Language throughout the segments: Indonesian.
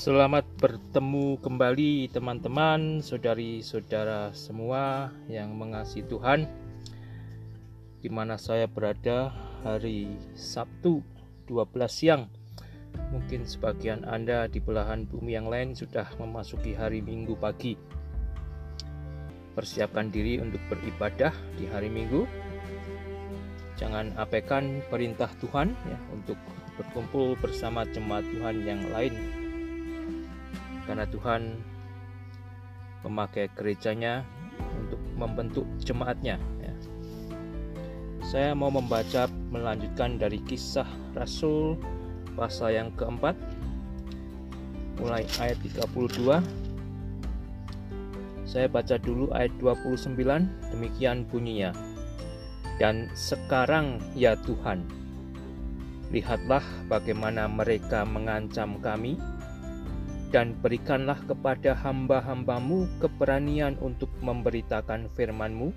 Selamat bertemu kembali teman-teman, saudari-saudara semua yang mengasihi Tuhan di mana saya berada hari Sabtu 12 siang. Mungkin sebagian Anda di belahan bumi yang lain sudah memasuki hari Minggu pagi. Persiapkan diri untuk beribadah di hari Minggu. Jangan abaikan perintah Tuhan ya untuk berkumpul bersama jemaat Tuhan yang lain karena Tuhan memakai gerejanya untuk membentuk jemaatnya. Ya. Saya mau membaca melanjutkan dari kisah Rasul pasal yang keempat mulai ayat 32 saya baca dulu ayat 29 demikian bunyinya dan sekarang ya Tuhan lihatlah bagaimana mereka mengancam kami dan berikanlah kepada hamba-hambamu keberanian untuk memberitakan firman-Mu.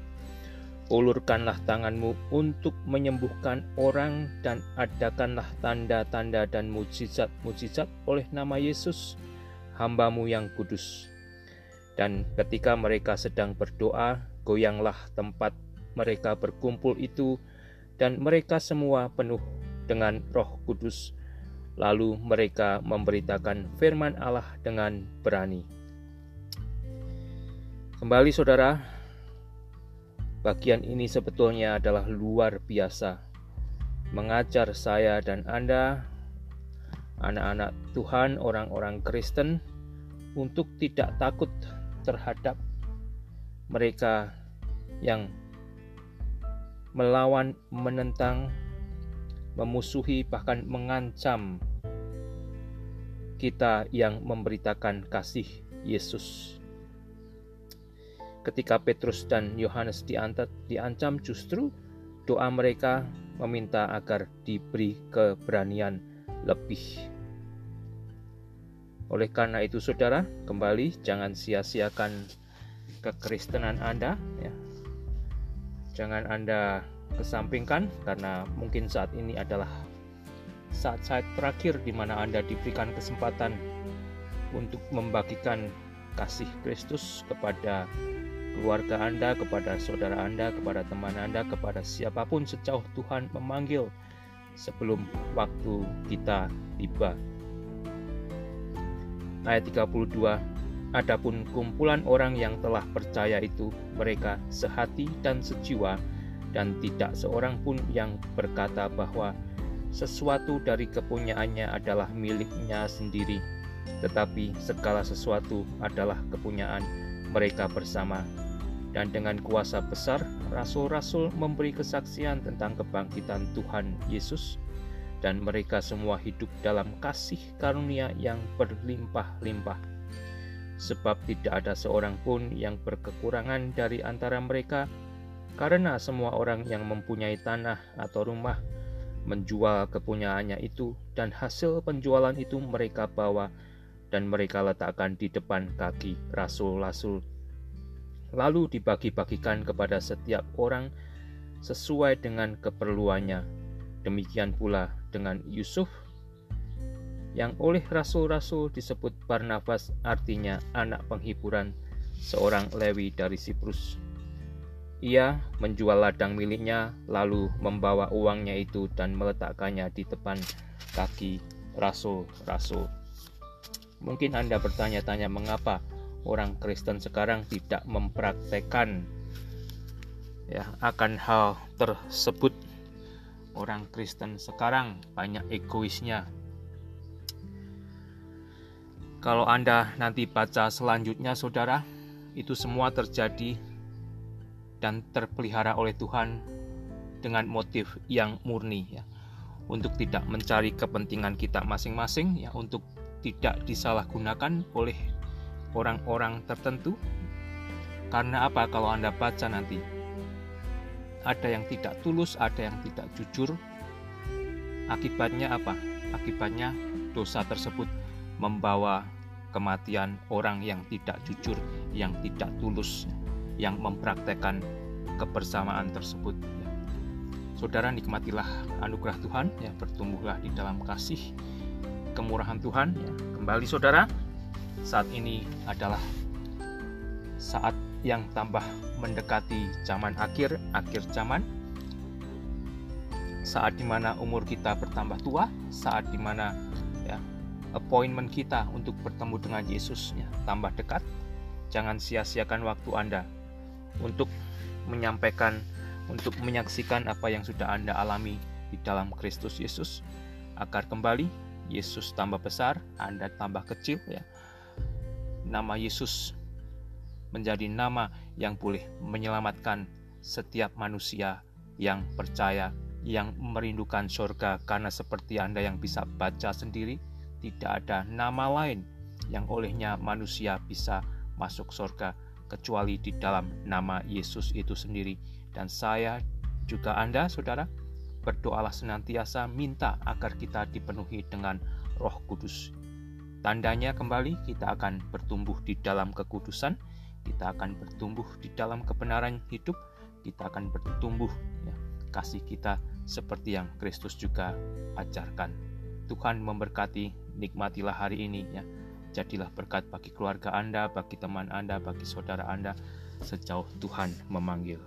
Ulurkanlah tanganmu untuk menyembuhkan orang dan adakanlah tanda-tanda dan mujizat-mujizat oleh nama Yesus, hambamu yang kudus. Dan ketika mereka sedang berdoa, goyanglah tempat mereka berkumpul itu, dan mereka semua penuh dengan roh kudus Lalu mereka memberitakan firman Allah dengan berani. Kembali saudara, bagian ini sebetulnya adalah luar biasa. Mengajar saya dan Anda, anak-anak Tuhan, orang-orang Kristen, untuk tidak takut terhadap mereka yang melawan, menentang, memusuhi, bahkan mengancam kita yang memberitakan kasih Yesus. Ketika Petrus dan Yohanes diancam, justru doa mereka meminta agar diberi keberanian lebih. Oleh karena itu, saudara, kembali jangan sia-siakan kekristenan Anda. Ya. Jangan Anda kesampingkan karena mungkin saat ini adalah saat-saat terakhir di mana Anda diberikan kesempatan untuk membagikan kasih Kristus kepada keluarga Anda, kepada saudara Anda, kepada teman Anda, kepada siapa pun sejauh Tuhan memanggil sebelum waktu kita tiba. Ayat 32 Adapun kumpulan orang yang telah percaya itu mereka sehati dan sejiwa dan tidak seorang pun yang berkata bahwa sesuatu dari kepunyaannya adalah miliknya sendiri, tetapi segala sesuatu adalah kepunyaan mereka bersama. Dan dengan kuasa besar, rasul-rasul memberi kesaksian tentang kebangkitan Tuhan Yesus, dan mereka semua hidup dalam kasih karunia yang berlimpah-limpah. Sebab tidak ada seorang pun yang berkekurangan dari antara mereka, karena semua orang yang mempunyai tanah atau rumah menjual kepunyaannya itu dan hasil penjualan itu mereka bawa dan mereka letakkan di depan kaki rasul-rasul lalu dibagi-bagikan kepada setiap orang sesuai dengan keperluannya. Demikian pula dengan Yusuf yang oleh rasul-rasul disebut Barnabas artinya anak penghiburan seorang Lewi dari Siprus ia menjual ladang miliknya, lalu membawa uangnya itu dan meletakkannya di depan kaki rasul-rasul. Mungkin Anda bertanya-tanya mengapa orang Kristen sekarang tidak mempraktekkan ya akan hal tersebut. Orang Kristen sekarang banyak egoisnya. Kalau Anda nanti baca selanjutnya Saudara, itu semua terjadi dan terpelihara oleh Tuhan dengan motif yang murni ya. Untuk tidak mencari kepentingan kita masing-masing ya untuk tidak disalahgunakan oleh orang-orang tertentu. Karena apa? Kalau Anda baca nanti ada yang tidak tulus ada yang tidak jujur. Akibatnya apa? Akibatnya dosa tersebut membawa kematian orang yang tidak jujur yang tidak tulus yang mempraktekkan kebersamaan tersebut. Ya. Saudara nikmatilah anugerah Tuhan, ya bertumbuhlah di dalam kasih kemurahan Tuhan ya. Kembali saudara, saat ini adalah saat yang tambah mendekati zaman akhir, akhir zaman. Saat di mana umur kita bertambah tua, saat di mana ya appointment kita untuk bertemu dengan Yesus ya, tambah dekat. Jangan sia-siakan waktu Anda untuk menyampaikan, untuk menyaksikan apa yang sudah Anda alami di dalam Kristus Yesus. Agar kembali Yesus tambah besar, Anda tambah kecil ya. Nama Yesus menjadi nama yang boleh menyelamatkan setiap manusia yang percaya, yang merindukan surga karena seperti Anda yang bisa baca sendiri, tidak ada nama lain yang olehnya manusia bisa masuk surga kecuali di dalam nama Yesus itu sendiri. Dan saya juga Anda, saudara, berdoalah senantiasa minta agar kita dipenuhi dengan Roh Kudus. Tandanya kembali kita akan bertumbuh di dalam kekudusan, kita akan bertumbuh di dalam kebenaran hidup, kita akan bertumbuh ya, kasih kita seperti yang Kristus juga ajarkan. Tuhan memberkati, nikmatilah hari ini ya. Jadilah berkat bagi keluarga Anda, bagi teman Anda, bagi saudara Anda sejauh Tuhan memanggil.